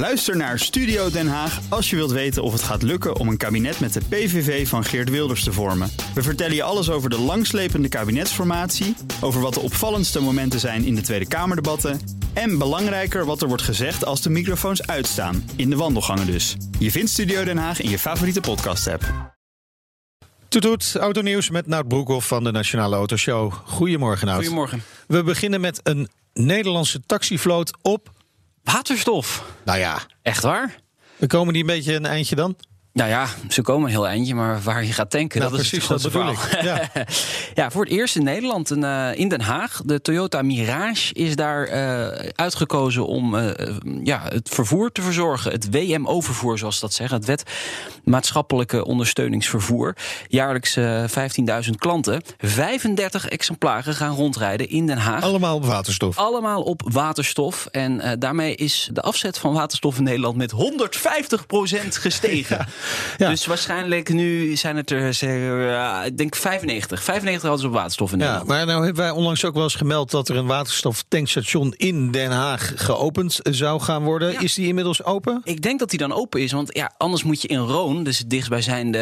Luister naar Studio Den Haag als je wilt weten of het gaat lukken om een kabinet met de PVV van Geert Wilders te vormen. We vertellen je alles over de langslepende kabinetsformatie, over wat de opvallendste momenten zijn in de Tweede Kamerdebatten en belangrijker wat er wordt gezegd als de microfoons uitstaan, in de wandelgangen dus. Je vindt Studio Den Haag in je favoriete podcast-app. Toet toet, autonieuws met Nout Broekhoff van de Nationale Autoshow. Goedemorgen Nout. Goedemorgen. We beginnen met een Nederlandse taxivloot op... Waterstof. Nou ja, Echt waar? we komen die een beetje een eindje dan? Nou ja, ze komen een heel eindje, maar waar je gaat tanken, Nou, dat is het dat bedoel ik. Ja. voor het eerst in Nederland, eh, in Den Haag, de Toyota Mirage is daar eh, uitgekozen om eh, ja, het vervoer te verzorgen. Het WMO-vervoer, zoals ze dat zeggen. Het Wet Maatschappelijke Ondersteuningsvervoer. Jaarlijks eh 15.000 klanten. 35 exemplaren gaan rondrijden in Den Haag. Allemaal op waterstof. Allemaal op waterstof. En daarmee is de afzet van waterstof in Nederland met 150% gestegen. Ja. Dus waarschijnlijk nu zijn het er, zeg, ik denk 95. 95 hadden ze op waterstof in Ja, Nederland. maar nou hebben wij onlangs ook wel eens gemeld dat er een waterstoftankstation in Den Haag geopend zou gaan worden. Ja. Is die inmiddels open? Ik denk dat die dan open is, want ja, anders moet je in Roon, dus het dichtstbijzijnde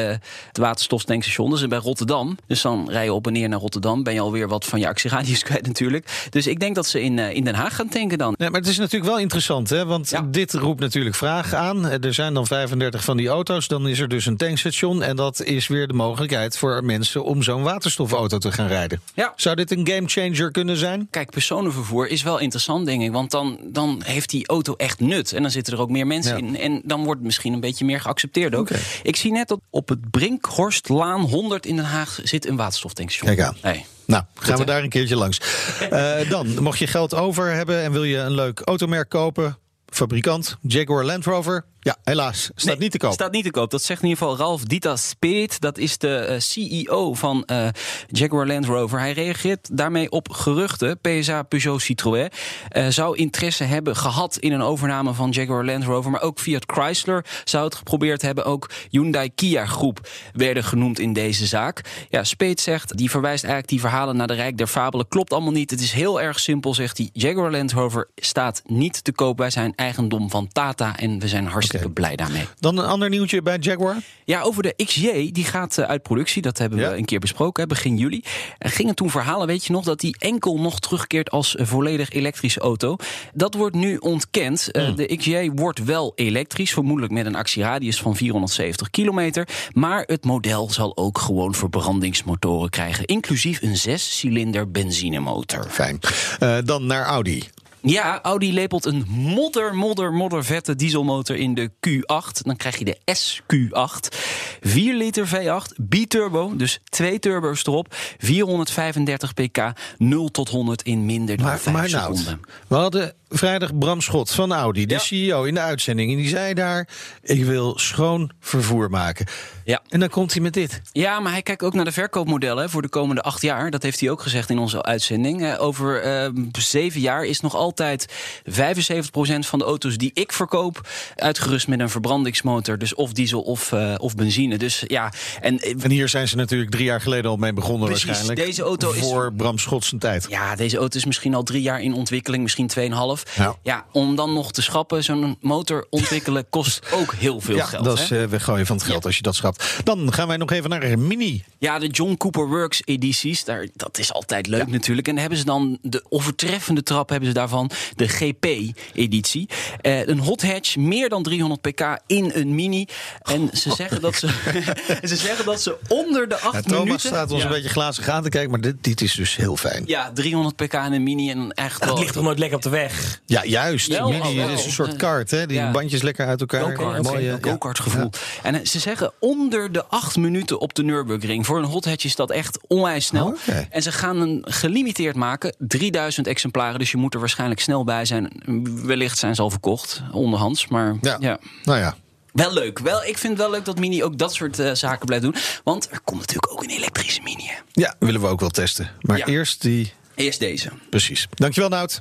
het waterstoftankstation, dus bij Rotterdam. Dus dan rij je op en neer naar Rotterdam, ben je alweer wat van je actieradius kwijt natuurlijk. Dus ik denk dat ze in, eh, in Den Haag gaan tanken dan. Nee, maar het is natuurlijk wel interessant, hè? want Ja. dit roept natuurlijk vragen aan. Er zijn dan 35 van die auto's, dan is er dus een tankstation. En dat is weer de mogelijkheid voor mensen om zo'n waterstofauto te gaan rijden. Ja. Zou dit een gamechanger kunnen zijn? Kijk, personenvervoer is wel interessant, denk ik. Want dan, dan heeft die auto echt nut. En dan zitten er ook meer mensen Ja. in. En dan wordt het misschien een beetje meer geaccepteerd ook. Ik zie net dat op het Brinkhorstlaan 100 in Den Haag zit een waterstoftankstation. Kijk aan. Hey. Nou, gaan we daar een keertje langs. Eh, dan, mocht je geld over hebben en wil je een leuk automerk kopen... fabrikant, Jaguar Land Rover... ja, helaas, staat Nee, niet te koop. Staat niet te koop. Dat zegt in ieder geval Ralf Dita Speet. Dat is de eh, CEO van eh, Jaguar Land Rover. Hij reageert daarmee op geruchten. PSA Peugeot Citroën eh, zou interesse hebben gehad in een overname van Jaguar Land Rover. Maar ook Fiat Chrysler zou het geprobeerd hebben. Ook Hyundai Kia Groep werden genoemd in deze zaak. Ja, Speet zegt, die verwijst eigenlijk die verhalen naar de Rijk der Fabelen. Klopt allemaal niet. Het is heel erg simpel, zegt hij. Jaguar Land Rover staat niet te koop. Wij zijn eigendom van Tata en we zijn hartstikke Oké. blij daarmee. Dan een ander nieuwtje bij Jaguar. Ja, over de XJ, die gaat eh, uit productie. Dat hebben Ja. we een keer besproken, hè, begin juli. Er gingen toen verhalen, weet je nog, dat die enkel nog terugkeert als eh, volledig elektrische auto. Dat wordt nu ontkend. Eh, De XJ wordt wel elektrisch, vermoedelijk met een actieradius van 470 kilometer. Maar het model zal ook gewoon verbrandingsmotoren krijgen, inclusief een zescilinder benzinemotor. Fijn. Dan naar Audi. Ja, Audi lepelt een modder, modder, modder vette dieselmotor in de Q8. Dan krijg je de SQ8. 4 liter V8, biturbo, dus twee turbo's erop. 435 pk, 0 tot 100 in minder dan Maar, 5 maar nou, seconden. we hadden vrijdag Bram Schot van Audi, de Ja. CEO, in de uitzending. En die zei daar, ik wil schoon vervoer maken. Ja. En dan komt hij met dit. Ja, maar hij kijkt ook naar de verkoopmodellen voor de komende acht jaar. Dat heeft hij ook gezegd in onze uitzending. Eh, over eh, zeven jaar is nog altijd 75% van de auto's die ik verkoop... uitgerust met een verbrandingsmotor. Dus of diesel of, eh, of benzine. Dus ja, en eh, En hier zijn ze natuurlijk drie jaar geleden al mee begonnen Precies, waarschijnlijk. deze auto is- Voor Bram Schot zijn tijd. Ja, deze auto is misschien al drie jaar in ontwikkeling, misschien 2,5. Ja. Ja. om dan nog te schappen, zo'n motor ontwikkelen kost ook heel veel ja, geld. dat hè? is eh, weggooien van het geld als je dat schapt. Dan gaan wij nog even naar een Mini. Ja, de John Cooper Works edities, daar, dat is altijd leuk natuurlijk. En dan hebben ze dan de overtreffende trap hebben ze daarvan, de GP-editie. Eh, een hot hatch, meer dan 300 pk in een Mini. En ze zeggen dat ze, ze, zeggen dat ze onder de 8 Ja, Thomas minuten... staat ons ja, een beetje glazig aan te kijken, maar dit, dit is dus heel fijn. Ja, 300 pk in een Mini en echt wel... ligt toch nooit lekker op de weg? Ja, juist. Wel, Mini oh, wel. is een soort kart, hè? Die Ja. bandjes lekker uit elkaar. Go-kart, Mooie- go-kart gevoel. En eh, ze zeggen onder de acht minuten op de Nürburgring. Voor een hot hatch is dat echt onwijs snel. Oh. En ze gaan een gelimiteerd maken. 3000 exemplaren, dus je moet er waarschijnlijk snel bij zijn. Wellicht zijn ze al verkocht, onderhands. Maar Ja. ja. Nou ja, Wel leuk. Wel, ik vind het wel leuk dat Mini ook dat soort eh, zaken blijft doen. Want er komt natuurlijk ook een elektrische Mini. hè. ja, willen we ook wel testen. Maar Ja. eerst die... Eerst deze. Precies. Dankjewel, Nout.